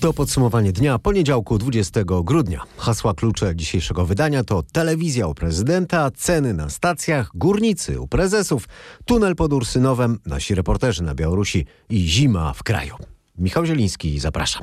To podsumowanie dnia poniedziałku 20 grudnia. Hasła klucze dzisiejszego wydania to telewizja u prezydenta, ceny na stacjach, górnicy u prezesów, tunel pod Ursynowem, nasi reporterzy na Białorusi i zima w kraju. Michał Zieliński, zapraszam.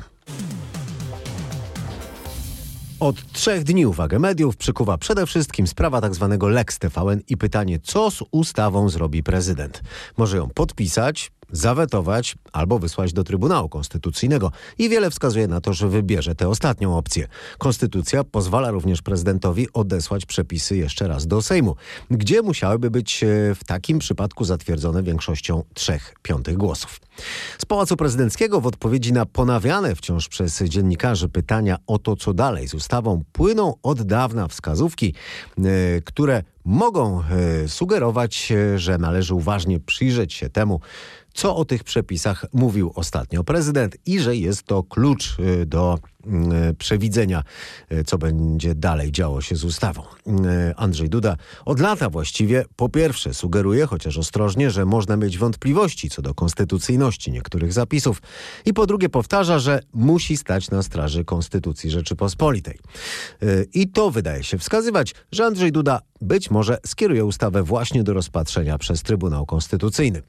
Od trzech dni uwagę mediów przykuwa przede wszystkim sprawa tzw. Tak Lex TVN i pytanie, co z ustawą zrobi prezydent. Może ją podpisać, zawetować albo wysłać do Trybunału Konstytucyjnego i wiele wskazuje na to, że wybierze tę ostatnią opcję. Konstytucja pozwala również prezydentowi odesłać przepisy jeszcze raz do Sejmu, gdzie musiałyby być e, w takim przypadku zatwierdzone większością trzech piątych głosów. Z Pałacu Prezydenckiego w odpowiedzi na ponawiane wciąż przez dziennikarzy pytania o to, co dalej z ustawą, płyną od dawna wskazówki, e, które mogą e, sugerować, że należy uważnie przyjrzeć się temu, co o tych przepisach mówił ostatnio prezydent i że jest to klucz y, do przewidzenia, y, co będzie dalej działo się z ustawą. Andrzej Duda od lata właściwie po pierwsze sugeruje, chociaż ostrożnie, że można mieć wątpliwości co do konstytucyjności niektórych zapisów i po drugie powtarza, że musi stać na straży Konstytucji Rzeczypospolitej. I to wydaje się wskazywać, że Andrzej Duda być może skieruje ustawę właśnie do rozpatrzenia przez Trybunał Konstytucyjny.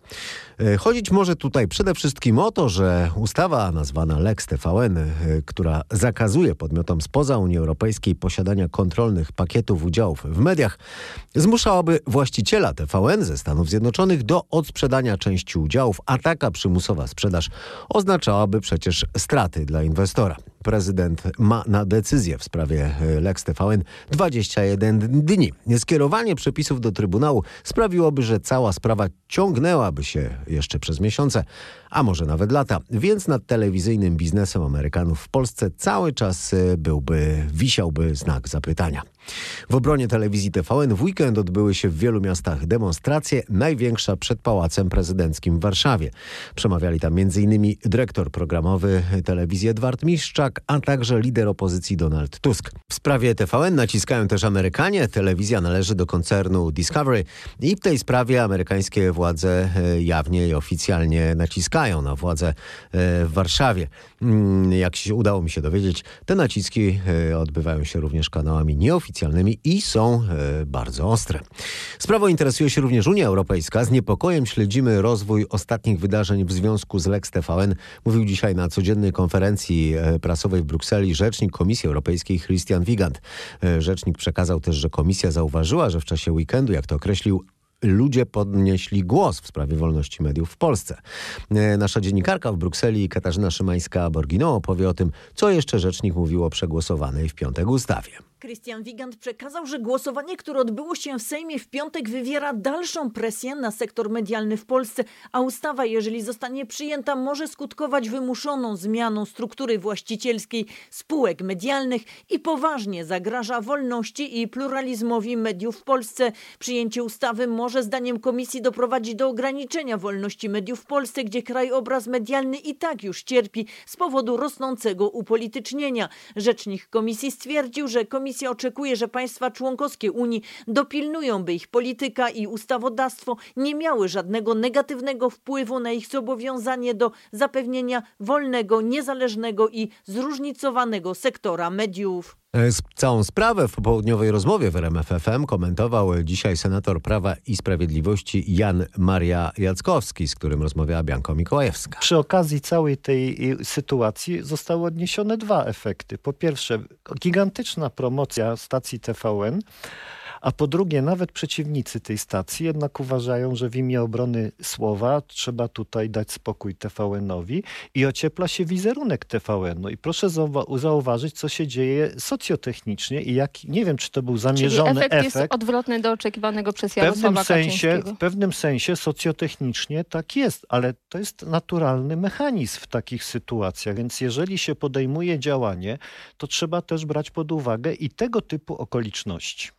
Chodzić może tutaj przede wszystkim o to, że ustawa nazwana Lex TVN, która zakazuje podmiotom spoza Unii Europejskiej posiadania kontrolnych pakietów udziałów w mediach, zmuszałaby właściciela TVN ze Stanów Zjednoczonych do odsprzedania części udziałów, a taka przymusowa sprzedaż oznaczałaby przecież straty dla inwestora prezydent ma na decyzję w sprawie e, Lex TVN 21 dni. Skierowanie przepisów do Trybunału sprawiłoby, że cała sprawa ciągnęłaby się jeszcze przez miesiące, a może nawet lata, więc nad telewizyjnym biznesem Amerykanów w Polsce cały czas e, byłby, wisiałby znak zapytania. W obronie telewizji TVN w weekend odbyły się w wielu miastach demonstracje, największa przed Pałacem Prezydenckim w Warszawie. Przemawiali tam m.in. dyrektor programowy telewizji Edward Miszczak, a także lider opozycji Donald Tusk. W sprawie TVN naciskają też Amerykanie. Telewizja należy do koncernu Discovery i w tej sprawie amerykańskie władze e, jawnie i oficjalnie naciskają na władze e, w Warszawie. Mm, jak się udało mi się dowiedzieć, te naciski e, odbywają się również kanałami nieoficjalnymi i są e, bardzo ostre. Sprawą interesuje się również Unia Europejska. Z niepokojem śledzimy rozwój ostatnich wydarzeń w związku z Lex TVN. Mówił dzisiaj na codziennej konferencji e, prasowej w Brukseli rzecznik Komisji Europejskiej Christian Wigand. Rzecznik przekazał też, że komisja zauważyła, że w czasie weekendu, jak to określił, ludzie podnieśli głos w sprawie wolności mediów w Polsce. E, nasza dziennikarka w Brukseli Katarzyna Szymańska-Borgino opowie o tym, co jeszcze rzecznik mówił o przegłosowanej w piątek ustawie. Christian Wigand przekazał, że głosowanie, które odbyło się w Sejmie w piątek, wywiera dalszą presję na sektor medialny w Polsce, a ustawa, jeżeli zostanie przyjęta, może skutkować wymuszoną zmianą struktury właścicielskiej spółek medialnych i poważnie zagraża wolności i pluralizmowi mediów w Polsce. Przyjęcie ustawy może, zdaniem komisji, doprowadzić do ograniczenia wolności mediów w Polsce, gdzie krajobraz medialny i tak już cierpi z powodu rosnącego upolitycznienia. Rzecznik komisji stwierdził, że komisja Komisja oczekuje, że państwa członkowskie Unii dopilnują, by ich polityka i ustawodawstwo nie miały żadnego negatywnego wpływu na ich zobowiązanie do zapewnienia wolnego, niezależnego i zróżnicowanego sektora mediów. E, całą sprawę w popołudniowej rozmowie w RMFFM komentował dzisiaj senator Prawa i Sprawiedliwości Jan Maria Jackowski, z którym rozmawiała Bianka Mikołajewska. Przy okazji całej tej sytuacji zostały odniesione dwa efekty. Po pierwsze, gigantyczna promocja stacji TVN, a po drugie, nawet przeciwnicy tej stacji jednak uważają, że w imię obrony słowa trzeba tutaj dać spokój TVN-owi i ociepla się wizerunek TVN-u. I proszę zauważyć, co się dzieje socjotechnicznie i jak, nie wiem, czy to był zamierzony Czyli efekt. efekt jest odwrotny do oczekiwanego przez Jarosława w pewnym sensie, W pewnym sensie socjotechnicznie tak jest, ale to jest naturalny mechanizm w takich sytuacjach, więc jeżeli się podejmuje działanie, to trzeba też brać pod uwagę i tego typu okoliczności.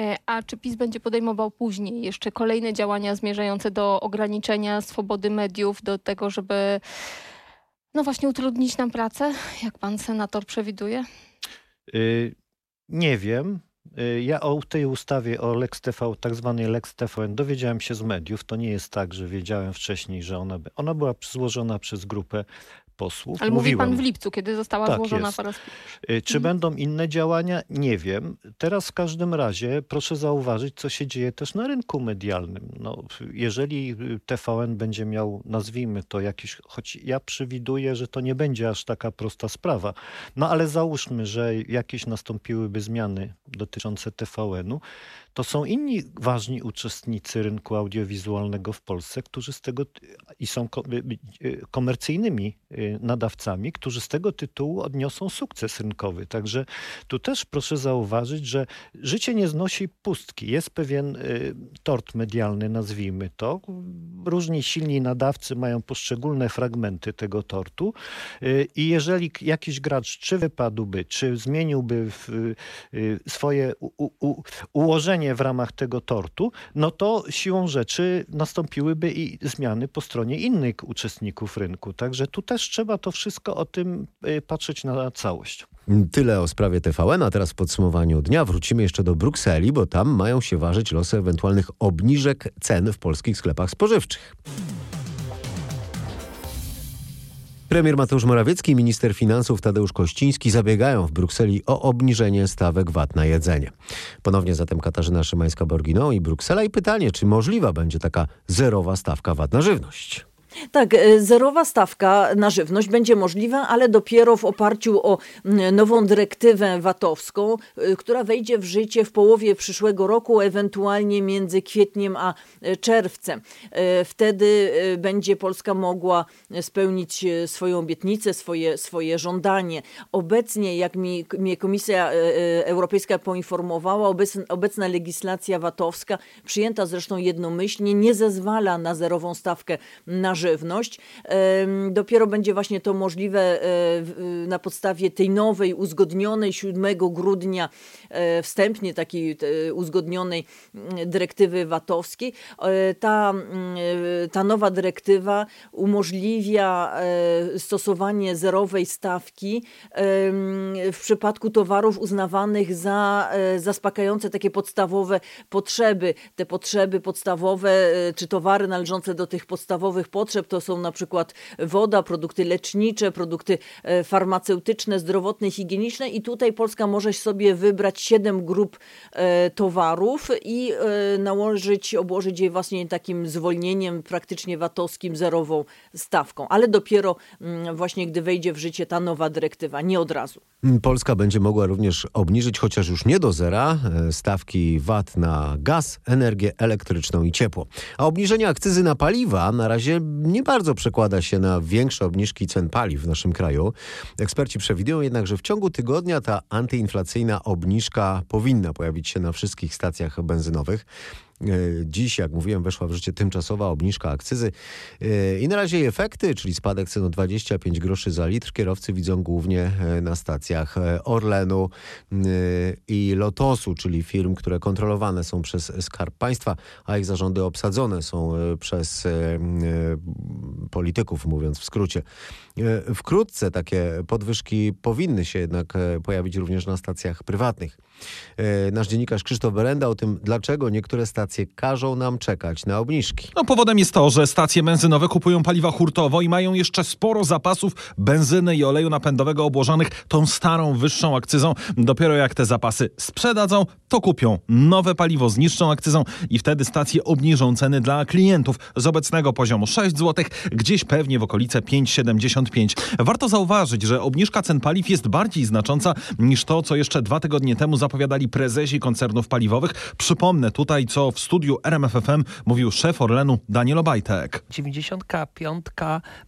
E, a czy PiS będzie podejmował później jeszcze kolejne działania zmierzające do ograniczenia swobody mediów, do tego, żeby no właśnie utrudnić nam pracę, jak pan senator przewiduje? Yy, nie wiem. Y, ja o tej ustawie, o Lex TV, tak zwanej Lex TVN, dowiedziałem się z mediów. To nie jest tak, że wiedziałem wcześniej, że ona, ona była złożona przez grupę posłów. Ale mówi pan w lipcu, kiedy została Tak złożona jest. po raz pierwszy. Czy będą inne działania? Nie wiem. Teraz w każdym razie proszę zauważyć, co się dzieje też na rynku medialnym. No, jeżeli TVN będzie miał, nazwijmy to jakiś, choć ja przewiduję, że to nie będzie aż taka prosta sprawa, no ale załóżmy, że jakieś nastąpiłyby zmiany dotyczące TVN-u, to są inni ważni uczestnicy rynku audiowizualnego w Polsce, którzy z tego i są ko- y, y, komercyjnymi y, nadawcami, którzy z tego tytułu odniosą sukces rynkowy. Także tu też proszę zauważyć, że życie nie znosi pustki. Jest pewien y, tort medialny, nazwijmy to. Różni silni nadawcy mają poszczególne fragmenty tego tortu y, i jeżeli jakiś gracz czy wypadłby, czy zmieniłby y, swoje u, w ramach tego tortu, no to siłą rzeczy nastąpiłyby i zmiany po stronie innych uczestników rynku. Także tu też trzeba to wszystko o tym y, patrzeć na całość. Tyle o sprawie TVN, a teraz w podsumowaniu dnia wrócimy jeszcze do Brukseli, bo tam mają się ważyć losy ewentualnych obniżek cen w polskich sklepach spożywczych. Premier Mateusz Morawiecki i minister finansów Tadeusz Kościński zabiegają w Brukseli o obniżenie stawek VAT na jedzenie. Ponownie zatem Katarzyna Szymańska-Borginą i Bruksela i pytanie, czy możliwa będzie taka zerowa stawka VAT na żywność. Tak, e, zerowa stawka na żywność będzie możliwa, ale dopiero w oparciu o nową dyrektywę VAT-owską, y, która wejdzie w życie w połowie przyszłego roku, ewentualnie między kwietniem a e, czerwcem. E, Wtedy e, będzie Polska mogła spełnić e, swoją obietnicę, swoje, swoje żądanie. Obecnie, jak mi, mnie Komisja e, e, Europejska poinformowała, obecna, obecna legislacja VAT-owska, przyjęta zresztą jednomyślnie, nie zezwala na zerową stawkę na żywność. Em, Dopiero będzie właśnie to możliwe e, na podstawie tej nowej, uzgodnionej 7 grudnia, e, wstępnie takiej uzgodnionej mm, dyrektywy VAT-owskiej. E, Ta, mm, ta nowa dyrektywa umożliwia stosowanie zerowej stawki w przypadku towarów uznawanych za zaspokajające takie podstawowe potrzeby. Te potrzeby podstawowe, czy towary należące do tych podstawowych potrzeb, to są na przykład woda, produkty lecznicze, produkty e, farmaceutyczne, zdrowotne, higieniczne i tutaj Polska może sobie wybrać siedem grup e, towarów i e, nałożyć, obłożyć je właśnie takim zwolnieniem praktycznie VAT-owskim, zerową stawką, ale dopiero mm, właśnie gdy wejdzie w życie ta nowa dyrektywa, nie od razu. Polska będzie mogła również obniżyć, chociaż już nie do zera, stawki VAT na gaz, energię elektryczną i ciepło. A obniżenie akcyzy na paliwa na razie nie bardzo przekłada się na większe obniżki cen paliw w naszym kraju. Eksperci przewidują jednak, że w ciągu tygodnia ta antyinflacyjna obniżka powinna pojawić się na wszystkich stacjach benzynowych. E, Dziś, jak mówiłem, weszła w życie tymczasowa obniżka akcyzy E, i na razie jej efekty, czyli spadek cen o 25 groszy za litr, kierowcy widzą głównie e, na stacjach Orlenu i Lotosu, czyli firm, które kontrolowane są przez Skarb Państwa, a ich zarządy obsadzone są przez polityków, mówiąc w skrócie. Wkrótce takie podwyżki powinny się jednak pojawić również na stacjach prywatnych. E, Nasz dziennikarz Krzysztof Berenda o tym, dlaczego niektóre stacje każą nam czekać na obniżki. No, powodem jest to, że stacje benzynowe kupują paliwa hurtowo i mają jeszcze sporo zapasów benzyny i oleju napędowego obłożonych tą starą, wyższą akcyzą. Dopiero jak te zapasy sprzedadzą, to kupią nowe paliwo z niższą akcyzą i wtedy stacje obniżą ceny dla klientów z obecnego poziomu 6 zł, gdzieś pewnie w okolice 5,75. Warto zauważyć, że obniżka cen paliw jest bardziej znacząca niż to, co jeszcze dwa tygodnie temu zapowiadali prezesi koncernów paliwowych. Przypomnę tutaj, co w studiu RMFFM mówił szef Orlenu Daniel Obajtek. 95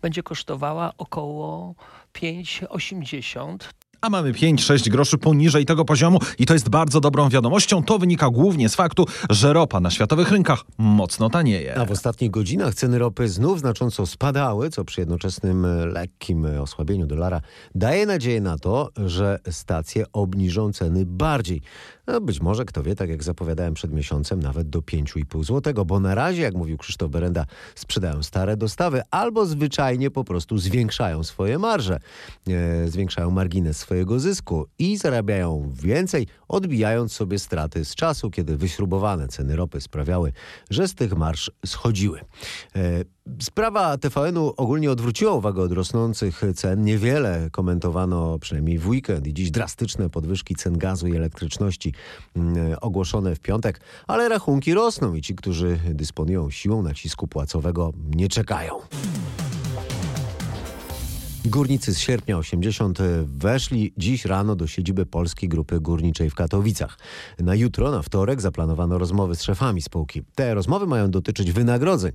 będzie kosztowała około 5,80. A mamy 5-6 groszy poniżej tego poziomu i to jest bardzo dobrą wiadomością. To wynika głównie z faktu, że ropa na światowych rynkach mocno tanieje. A w ostatnich godzinach ceny ropy znów znacząco spadały, co przy jednoczesnym e, lekkim e, osłabieniu dolara daje nadzieję na to, że stacje obniżą ceny bardziej. No, być może, kto wie, tak jak zapowiadałem przed miesiącem, nawet do 5,5 zł, bo na razie, jak mówił Krzysztof Berenda, sprzedają stare dostawy albo zwyczajnie po prostu zwiększają swoje marże, e, zwiększają margines swojego zysku i zarabiają więcej, odbijając sobie straty z czasu, kiedy wyśrubowane ceny ropy sprawiały, że z tych marsz schodziły. E, Sprawa TVN-u ogólnie odwróciła uwagę od rosnących cen. Niewiele komentowano, przynajmniej w weekend i dziś drastyczne podwyżki cen gazu i elektryczności mm, ogłoszone w piątek, ale rachunki rosną i ci, którzy dysponują siłą nacisku płacowego nie czekają. Górnicy z sierpnia 80 weszli dziś rano do siedziby Polskiej Grupy Górniczej w Katowicach. Na jutro, na wtorek, zaplanowano rozmowy z szefami spółki. Te rozmowy mają dotyczyć wynagrodzeń,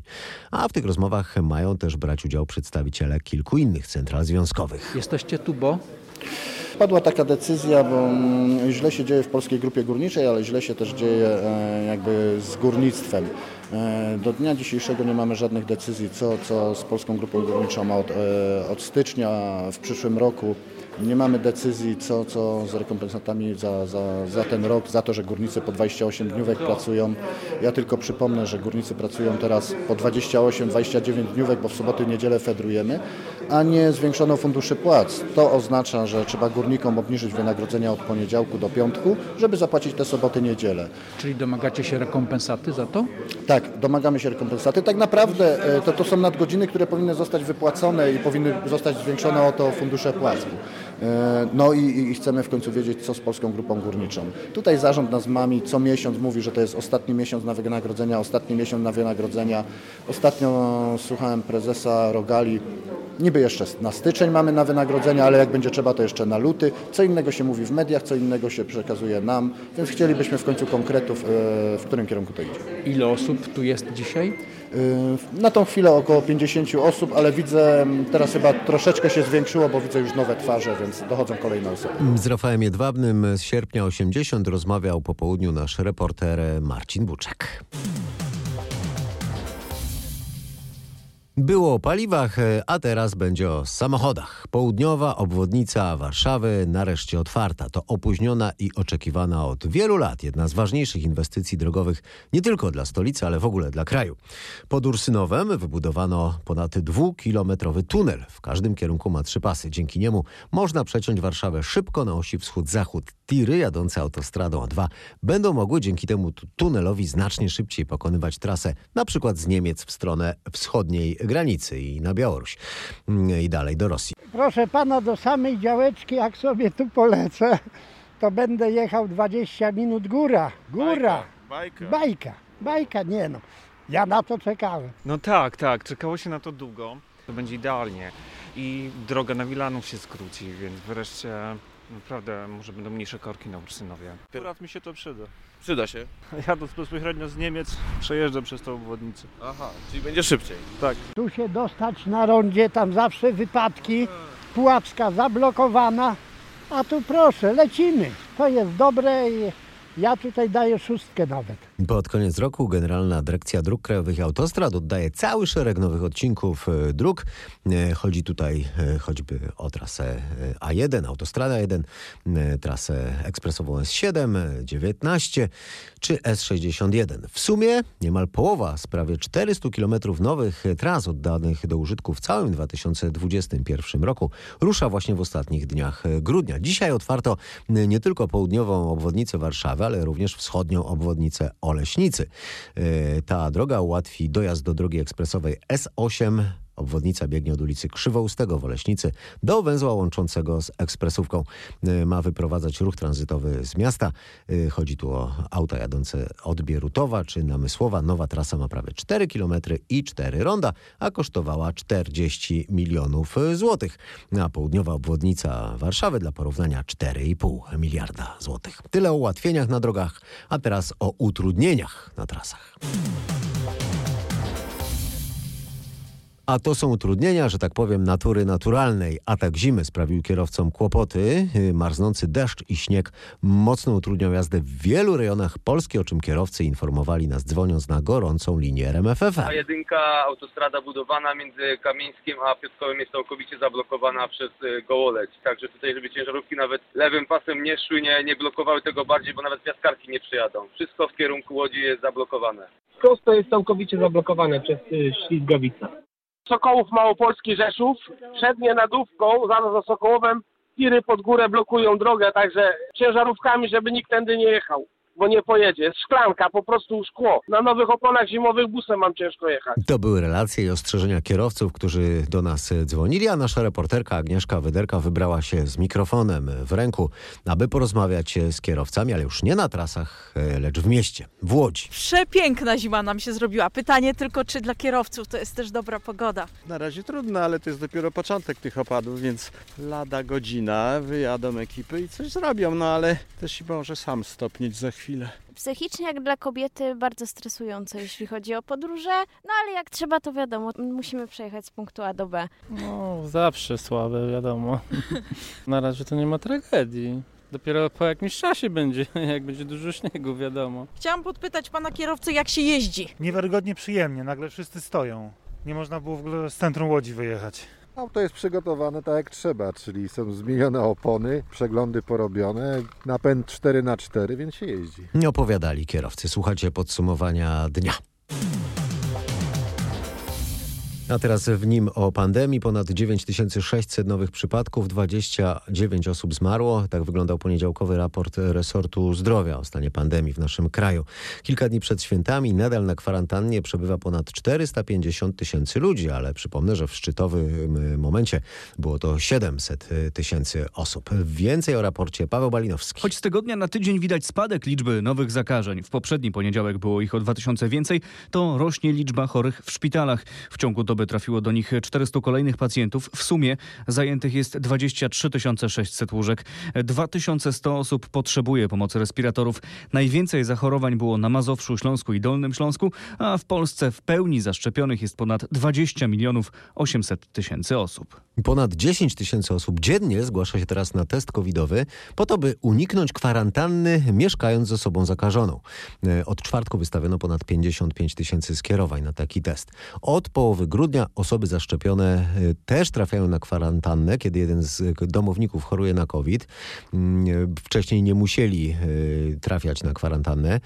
a w tych rozmowach mają też brać udział przedstawiciele kilku innych central związkowych. Jesteście tu, bo Padła taka decyzja, bo mm, źle się dzieje w Polskiej Grupie Górniczej, ale źle się też dzieje e, jakby z górnictwem. E, Do dnia dzisiejszego nie mamy żadnych decyzji, co, co z Polską Grupą Górniczą od, e, od stycznia w przyszłym roku. Nie mamy decyzji, co, co z rekompensatami za, za, za ten rok, za to, że górnicy po 28 dniówek pracują. Ja tylko przypomnę, że górnicy pracują teraz po 28-29 dniówek, bo w soboty i niedzielę fedrujemy, a nie zwiększono funduszy płac. To oznacza, że trzeba górnikom obniżyć wynagrodzenia od poniedziałku do piątku, żeby zapłacić te soboty, niedzielę. czyli domagacie się rekompensaty za to? Tak, domagamy się rekompensaty. Tak naprawdę e, to, to są nadgodziny, które powinny zostać wypłacone i powinny zostać zwiększone o to fundusze płac. E, No i, i chcemy w końcu wiedzieć, co z Polską Grupą Górniczą. Tutaj zarząd nas mami co miesiąc mówi, że to jest ostatni miesiąc na wynagrodzenia, ostatni miesiąc na wynagrodzenia. Ostatnio słuchałem prezesa Rogali, niby jeszcze na styczeń mamy na wynagrodzenia, ale jak będzie trzeba, to jeszcze na luty. Co innego się mówi w mediach, co innego się przekazuje nam, więc chcielibyśmy w końcu konkretów, e, w którym kierunku to idzie. Ile osób tu jest dzisiaj? Y, Na tą chwilę około 50 osób, ale widzę mm, teraz chyba troszeczkę się zwiększyło, bo widzę już nowe twarze, więc dochodzą kolejne osoby. Z Rafałem Jedwabnym z sierpnia 80 rozmawiał po południu nasz reporter Marcin Buczek. Było o paliwach, a teraz będzie o samochodach. Południowa obwodnica Warszawy nareszcie otwarta. To opóźniona i oczekiwana od wielu lat jedna z ważniejszych inwestycji drogowych nie tylko dla stolicy, ale w ogóle dla kraju. Pod Ursynowem wybudowano ponad dwukilometrowy tunel. W każdym kierunku ma trzy pasy. Dzięki niemu można przeciąć Warszawę szybko na osi wschód-zachód. Tiry jadące autostradą A2 będą mogły dzięki temu tu- tunelowi znacznie szybciej pokonywać trasę, na przykład z Niemiec w stronę wschodniej granicy i na Białoruś Mm, i dalej do Rosji. Proszę pana, do samej działeczki, jak sobie tu polecę, to będę jechał 20 minut góra. Góra. Bajka. Bajka. Bajka, nie no. Ja na to czekałem. No tak, tak, czekało się na to długo. To będzie idealnie. I droga na Wilanów się skróci, więc wreszcie naprawdę może będą mniejsze korki na Ursynowie. Akurat mi się to przyda. Przyda się. Jadąc bezpośrednio z Niemiec, przejeżdżam przez tą obwodnicę. Aha, czyli będzie szybciej. Tak. Tu się dostać na rondzie, tam zawsze wypadki. Pułapska zablokowana. A tu proszę, lecimy. To jest dobre i ja tutaj daję szóstkę nawet. Pod koniec roku Generalna Dyrekcja Dróg Krajowych i Autostrad oddaje cały szereg nowych odcinków e, dróg. E, Chodzi tutaj e, choćby o trasę e, A1, autostrada 1, e, trasę ekspresową S7, e, 19 czy S61. W sumie niemal połowa z prawie 400 km nowych tras oddanych do użytku w całym 2021 roku rusza właśnie w ostatnich dniach grudnia. Dzisiaj otwarto nie tylko południową obwodnicę Warszawy, ale również wschodnią obwodnicę Oleśnicy. E, Ta droga ułatwi dojazd do drogi ekspresowej S8 Obwodnica biegnie od ulicy Krzywoustego w Oleśnicy do węzła łączącego z ekspresówką. E, Ma wyprowadzać ruch tranzytowy z miasta. E, Chodzi tu o auta jadące od Bierutowa czy Namysłowa. Nowa trasa ma prawie 4 km i 4 ronda, a kosztowała 40 milionów złotych. A południowa obwodnica Warszawy dla porównania 4,5 miliarda złotych. Tyle o ułatwieniach na drogach, a teraz o utrudnieniach na trasach. A to są utrudnienia, że tak powiem, natury naturalnej. Atak zimy sprawił kierowcom kłopoty. Yy, Marznący deszcz i śnieg mocno utrudniał jazdę w wielu rejonach Polski, o czym kierowcy informowali nas dzwoniąc na gorącą linię RMFFM. A jedynka, autostrada budowana między Kamieńskiem a Piotrkowem jest całkowicie zablokowana przez y, Gołoleć. Także tutaj, żeby ciężarówki nawet lewym pasem nie szły, nie, nie blokowały tego bardziej, bo nawet piaskarki nie przyjadą. Wszystko w kierunku Łodzi jest zablokowane. Prosto jest całkowicie zablokowane przez y, ślizgawicę. Sokołów Małopolski Rzeszów, przednie nadówką, zaraz za Sokołowem, tiry pod górę blokują drogę, także ciężarówkami, żeby nikt tędy nie jechał. Bo nie pojedzie. Jest szklanka, po prostu szkło. Na nowych oponach zimowych busem mam ciężko jechać. To były relacje i ostrzeżenia kierowców, którzy do nas dzwonili, a nasza reporterka Agnieszka Wyderka wybrała się z mikrofonem w ręku, aby porozmawiać z kierowcami, ale już nie na trasach, e, lecz w mieście, w Łodzi. Przepiękna zima nam się zrobiła. Pytanie tylko, czy dla kierowców to jest też dobra pogoda. Na razie trudno, ale to jest dopiero początek tych opadów, więc lada godzina wyjadą ekipy i coś zrobią, no ale też się może sam stopnieć za chwilę. Psychicznie jak dla kobiety bardzo stresujące, jeśli chodzi o podróże, no ale jak trzeba to wiadomo, musimy przejechać z punktu A do B. No zawsze słabe, wiadomo. Na razie to nie ma tragedii. Dopiero po jakimś czasie będzie, jak będzie dużo śniegu, wiadomo. Chciałam podpytać pana kierowcę, jak się jeździ. Niewiarygodnie przyjemnie, nagle wszyscy stoją. Nie można było w ogóle z centrum Łodzi wyjechać. Auto jest przygotowane tak jak trzeba, czyli są zmienione opony, przeglądy porobione, napęd 4x4, więc się jeździ. Nie opowiadali kierowcy. Słuchajcie podsumowania dnia. A teraz w nim o pandemii. Ponad 9600 nowych przypadków, 29 osób zmarło. Tak wyglądał poniedziałkowy raport resortu zdrowia o stanie pandemii w naszym kraju. Kilka dni przed świętami nadal na kwarantannie przebywa ponad 450 tysięcy ludzi, ale przypomnę, że w szczytowym momencie było to 700 tysięcy osób. Więcej o raporcie Paweł Balinowski. Choć z tygodnia na tydzień widać spadek liczby nowych zakażeń. W poprzedni poniedziałek było ich o 2000 więcej, to rośnie liczba chorych w szpitalach. W ciągu doby trafiło do nich 400 kolejnych pacjentów. W sumie zajętych jest 23 600 łóżek. 2100 osób potrzebuje pomocy respiratorów. Najwięcej zachorowań było na Mazowszu, Śląsku i Dolnym Śląsku, a w Polsce w pełni zaszczepionych jest ponad 20 milionów 800 tysięcy osób. Ponad 10 tysięcy osób dziennie zgłasza się teraz na test covidowy po to, by uniknąć kwarantanny mieszkając z osobą zakażoną. Od czwartku wystawiono ponad 55 tysięcy skierowań na taki test. Od połowy grudnia osoby zaszczepione też trafiają na kwarantannę, kiedy jeden z domowników choruje na COVID. Wcześniej nie musieli trafiać na kwarantannę.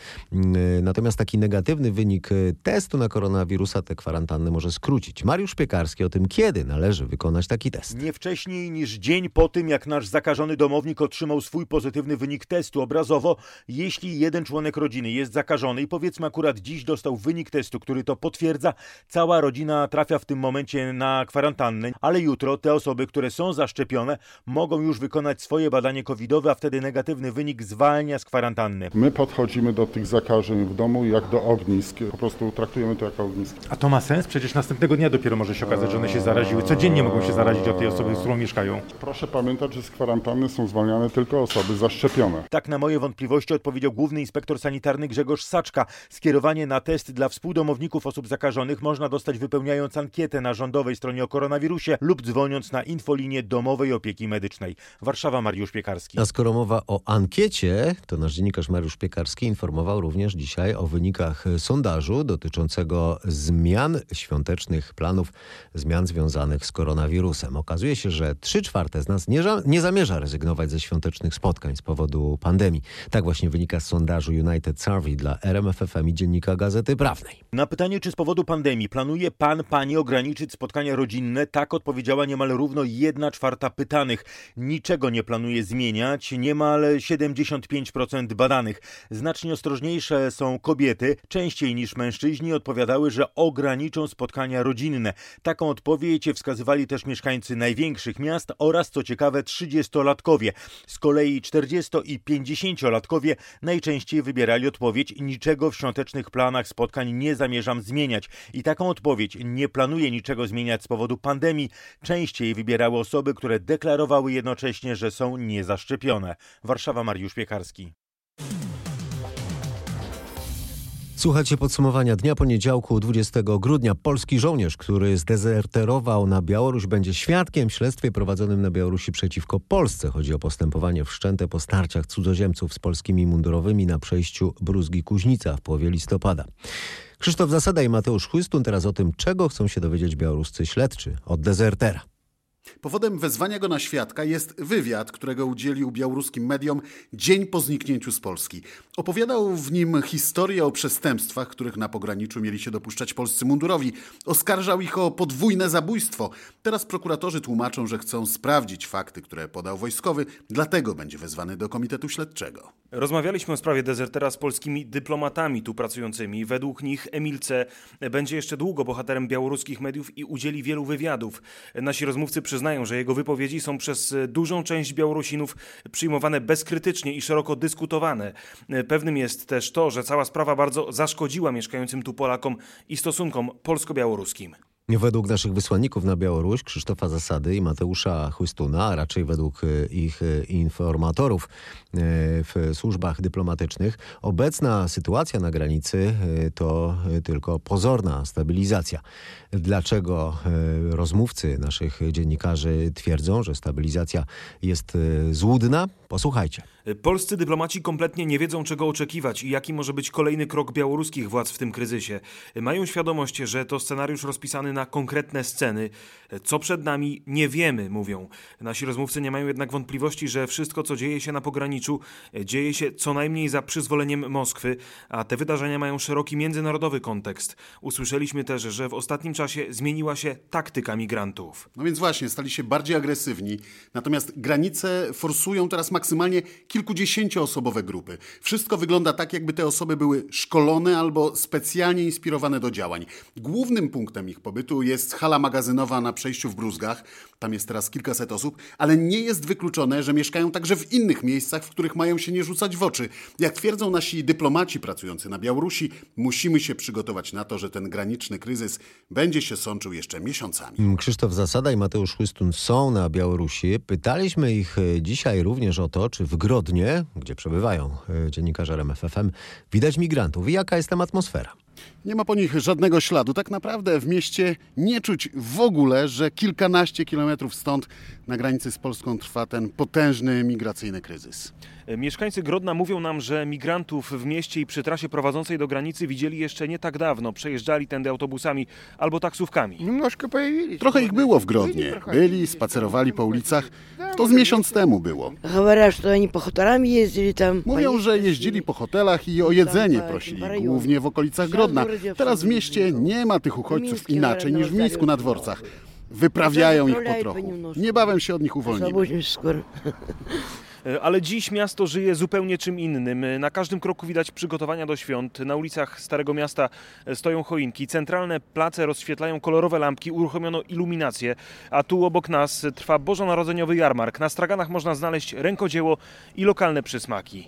Natomiast taki negatywny wynik testu na koronawirusa tę kwarantannę może skrócić. Mariusz Piekarski o tym, kiedy należy wykonać taki test. Nie wcześniej niż dzień po tym, jak nasz zakażony domownik otrzymał swój pozytywny wynik testu. Obrazowo, jeśli jeden członek rodziny jest zakażony i powiedzmy akurat dziś dostał wynik testu, który to potwierdza, cała rodzina trafia w tym momencie na kwarantannę, ale jutro te osoby, które są zaszczepione, mogą już wykonać swoje badanie covidowe, a wtedy negatywny wynik zwalnia z kwarantanny. My podchodzimy do tych zakażeń w domu jak do ognisk. Po prostu traktujemy to jako ognisko. A to ma sens? Przecież następnego dnia dopiero może się okazać, że one się zaraziły. Codziennie mogą się zarazić od tej osoby, z którą mieszkają. Proszę pamiętać, że z kwarantanny są zwalniane tylko osoby zaszczepione. Tak na moje wątpliwości odpowiedział główny inspektor sanitarny Grzegorz Saczka. Skierowanie na test dla współdomowników osób zakażonych można dostać wypełniając ankietę na rządowej stronie o koronawirusie lub dzwoniąc na infolinię domowej opieki medycznej. Warszawa Mariusz Piekarski. A skoro mowa o ankiecie, to nasz dziennikarz Mariusz Piekarski informował również dzisiaj o wynikach sondażu dotyczącego zmian świątecznych planów, zmian związanych z koronawirusem. Okazuje się, że 3 czwarte z nas nie, nie zamierza rezygnować ze świątecznych spotkań z powodu pandemii. Tak właśnie wynika z sondażu United Survey dla RMFFM i Dziennika Gazety Prawnej. Na pytanie, czy z powodu pandemii planuje pan, pani ograniczyć spotkania rodzinne, tak odpowiedziała niemal równo 1 czwarta pytanych. Niczego nie planuje zmieniać, niemal 75% badanych. Znacznie ostrożniejsze są kobiety, częściej niż mężczyźni odpowiadały, że ograniczą spotkania rodzinne. Taką odpowiedź wskazywali też mieszkańcy największych miast oraz, co ciekawe, 30-latkowie. Z kolei 40 i 50-latkowie najczęściej wybierali odpowiedź niczego w świątecznych planach spotkań nie zamierzam zmieniać. I taką odpowiedź nie planuję niczego zmieniać z powodu pandemii częściej wybierały osoby, które deklarowały jednocześnie, że są niezaszczepione. Warszawa Mariusz Piekarski. Słuchajcie podsumowania dnia poniedziałku 20 grudnia. Polski żołnierz, który zdezerterował na Białoruś, będzie świadkiem w śledztwie prowadzonym na Białorusi przeciwko Polsce. Chodzi o postępowanie wszczęte po starciach cudzoziemców z polskimi mundurowymi na przejściu Bruzgi-Kuźnica w połowie listopada. Krzysztof Zasada i Mateusz Chłystun teraz o tym, czego chcą się dowiedzieć białoruscy śledczy od dezertera. Powodem wezwania go na świadka jest wywiad, którego udzielił białoruskim mediom dzień po zniknięciu z Polski. Opowiadał w nim historię o przestępstwach, których na pograniczu mieli się dopuszczać polscy mundurowi. Oskarżał ich o podwójne zabójstwo. Teraz prokuratorzy tłumaczą, że chcą sprawdzić fakty, które podał wojskowy, dlatego będzie wezwany do Komitetu Śledczego. Rozmawialiśmy o sprawie dezertera z polskimi dyplomatami tu pracującymi. Według nich Emil C. będzie jeszcze długo bohaterem białoruskich mediów i udzieli wielu wywiadów. Nasi rozmówcy przyznają, że jego wypowiedzi są przez dużą część Białorusinów przyjmowane bezkrytycznie i szeroko dyskutowane. Pewnym jest też to, że cała sprawa bardzo zaszkodziła mieszkającym tu Polakom i stosunkom polsko-białoruskim. Według naszych wysłanników na Białoruś, Krzysztofa Zasady i Mateusza Chłystuna, a raczej według ich informatorów w służbach dyplomatycznych, obecna sytuacja na granicy to tylko pozorna stabilizacja. Dlaczego rozmówcy naszych dziennikarzy twierdzą, że stabilizacja jest złudna? Posłuchajcie. Polscy dyplomaci kompletnie nie wiedzą, czego oczekiwać i jaki może być kolejny krok białoruskich władz w tym kryzysie. Mają świadomość, że to scenariusz rozpisany na konkretne sceny. Co przed nami, nie wiemy, mówią. Nasi rozmówcy nie mają jednak wątpliwości, że wszystko, co dzieje się na pograniczu, dzieje się co najmniej za przyzwoleniem Moskwy, a te wydarzenia mają szeroki międzynarodowy kontekst. Usłyszeliśmy też, że w ostatnim czasie zmieniła się taktyka migrantów. No więc właśnie, stali się bardziej agresywni. Natomiast granice forsują teraz maksymalnie kilkudziesięcioosobowe grupy. Wszystko wygląda tak, jakby te osoby były szkolone albo specjalnie inspirowane do działań. Głównym punktem ich pobytu jest hala magazynowa na przejściu w Bruzgach. Tam jest teraz kilkaset osób, ale nie jest wykluczone, że mieszkają także w innych miejscach, w których mają się nie rzucać w oczy. Jak twierdzą nasi dyplomaci pracujący na Białorusi, musimy się przygotować na to, że ten graniczny kryzys będzie się sączył jeszcze miesiącami. Krzysztof Zasada i Mateusz Chłystun są na Białorusi. Pytaliśmy ich dzisiaj również o to, czy w Grodnie, gdzie przebywają dziennikarze RMFFM, widać migrantów i jaka jest tam atmosfera. Nie ma po nich żadnego śladu. Tak naprawdę w mieście nie czuć w ogóle, że kilkanaście kilometrów stąd na granicy z Polską trwa ten potężny migracyjny kryzys. Mieszkańcy Grodna mówią nam, że migrantów w mieście i przy trasie prowadzącej do granicy widzieli jeszcze nie tak dawno. Przejeżdżali tędy autobusami albo taksówkami. Trochę ich było w Grodnie. Byli, spacerowali po ulicach. To z miesiąc temu było. Mówią, że jeździli po hotelach i o jedzenie prosili, głównie w okolicach Grodna. Teraz w mieście nie ma tych uchodźców inaczej niż w Mińsku na dworcach. Wyprawiają ich po trochu. Niebawem się od nich uwolnimy. Ale dziś miasto żyje zupełnie czym innym. Na każdym kroku widać przygotowania do świąt. Na ulicach Starego Miasta stoją choinki. Centralne place rozświetlają kolorowe lampki, uruchomiono iluminację. A tu obok nas trwa bożonarodzeniowy jarmark. Na straganach można znaleźć rękodzieło i lokalne przysmaki.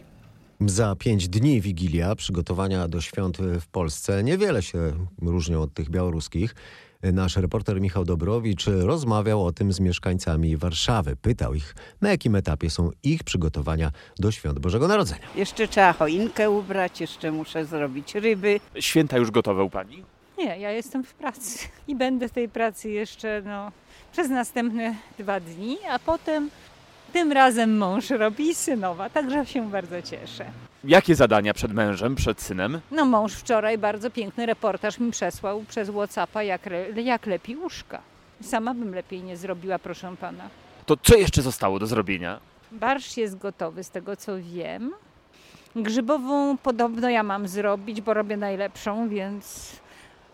Za pięć dni Wigilia, przygotowania do świąt w Polsce niewiele się różnią od tych białoruskich. Nasz reporter Michał Dobrowicz rozmawiał o tym z mieszkańcami Warszawy. Pytał ich, na jakim etapie są ich przygotowania do świąt Bożego Narodzenia. Jeszcze trzeba choinkę ubrać, jeszcze muszę zrobić ryby. Święta już gotowe u Pani? Nie, ja jestem w pracy i będę w tej pracy jeszcze no, przez następne dwa dni, a potem tym razem mąż robi synowa, także się bardzo cieszę. Jakie zadania przed mężem, przed synem? No mąż wczoraj bardzo piękny reportaż mi przesłał przez Whatsappa, jak, jak lepi łóżka. Sama bym lepiej nie zrobiła, proszę pana. To co jeszcze zostało do zrobienia? Barsz jest gotowy, z tego co wiem. Grzybową podobno ja mam zrobić, bo robię najlepszą, więc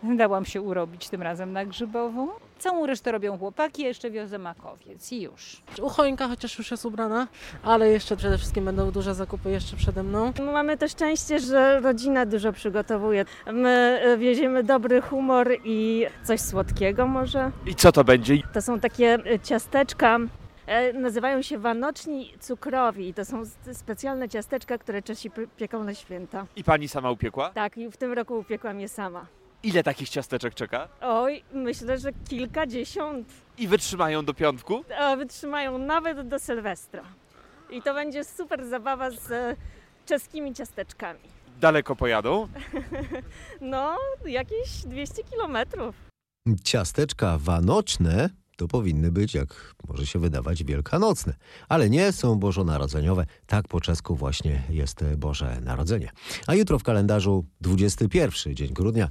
dałam się urobić tym razem na grzybową. Całą resztę robią chłopaki, jeszcze wiozę makowiec i już. U choinka chociaż już jest ubrana, ale jeszcze przede wszystkim będą duże zakupy jeszcze przede mną. Mamy to szczęście, że rodzina dużo przygotowuje. My wieziemy dobry humor i coś słodkiego może. I co to będzie? To są takie ciasteczka Nazywają się wanoczni cukrowi. To są specjalne ciasteczka, które Czesi pieką na święta. I pani sama upiekła? Tak, i w tym roku upiekłam je sama. Ile takich ciasteczek czeka? Oj, myślę, że kilkadziesiąt. I wytrzymają do piątku? A, wytrzymają nawet do Sylwestra. I to będzie super zabawa z czeskimi ciasteczkami. Daleko pojadą? no, jakieś 200 kilometrów. Ciasteczka wanoczne to powinny być, jak może się wydawać, wielkanocne. Ale nie są bożonarodzeniowe. Tak po czesku właśnie jest Boże Narodzenie. A jutro w kalendarzu 21 dzień grudnia,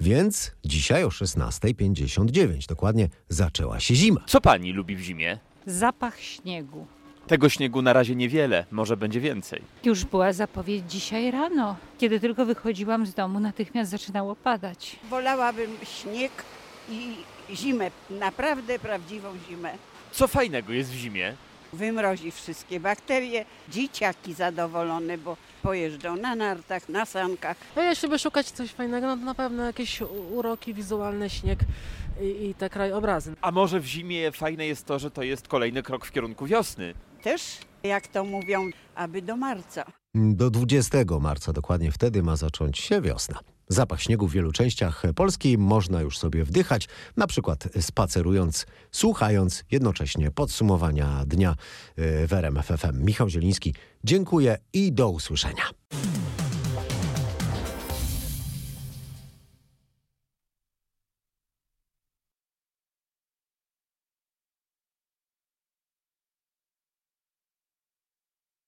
więc dzisiaj o 16.59 dokładnie zaczęła się zima. Co pani lubi w zimie? Zapach śniegu. Tego śniegu na razie niewiele, może będzie więcej. Już była zapowiedź dzisiaj rano. Kiedy tylko wychodziłam z domu, natychmiast zaczynało padać. Wolałabym śnieg i zimę, naprawdę prawdziwą zimę. Co fajnego jest w zimie? Wymrozi wszystkie bakterie, dzieciaki zadowolone, bo pojeżdżą na nartach, na sankach. A jeśli by szukać coś fajnego, no to na pewno jakieś uroki wizualne, śnieg i, i te krajobrazy. A może w zimie fajne jest to, że to jest kolejny krok w kierunku wiosny? Też, jak to mówią, aby do marca. Do 20 marca dokładnie wtedy ma zacząć się wiosna. Zapach śniegu w wielu częściach Polski można już sobie wdychać, na przykład spacerując, słuchając jednocześnie podsumowania dnia y, w RMF FM. Michał Zieliński, dziękuję i do usłyszenia.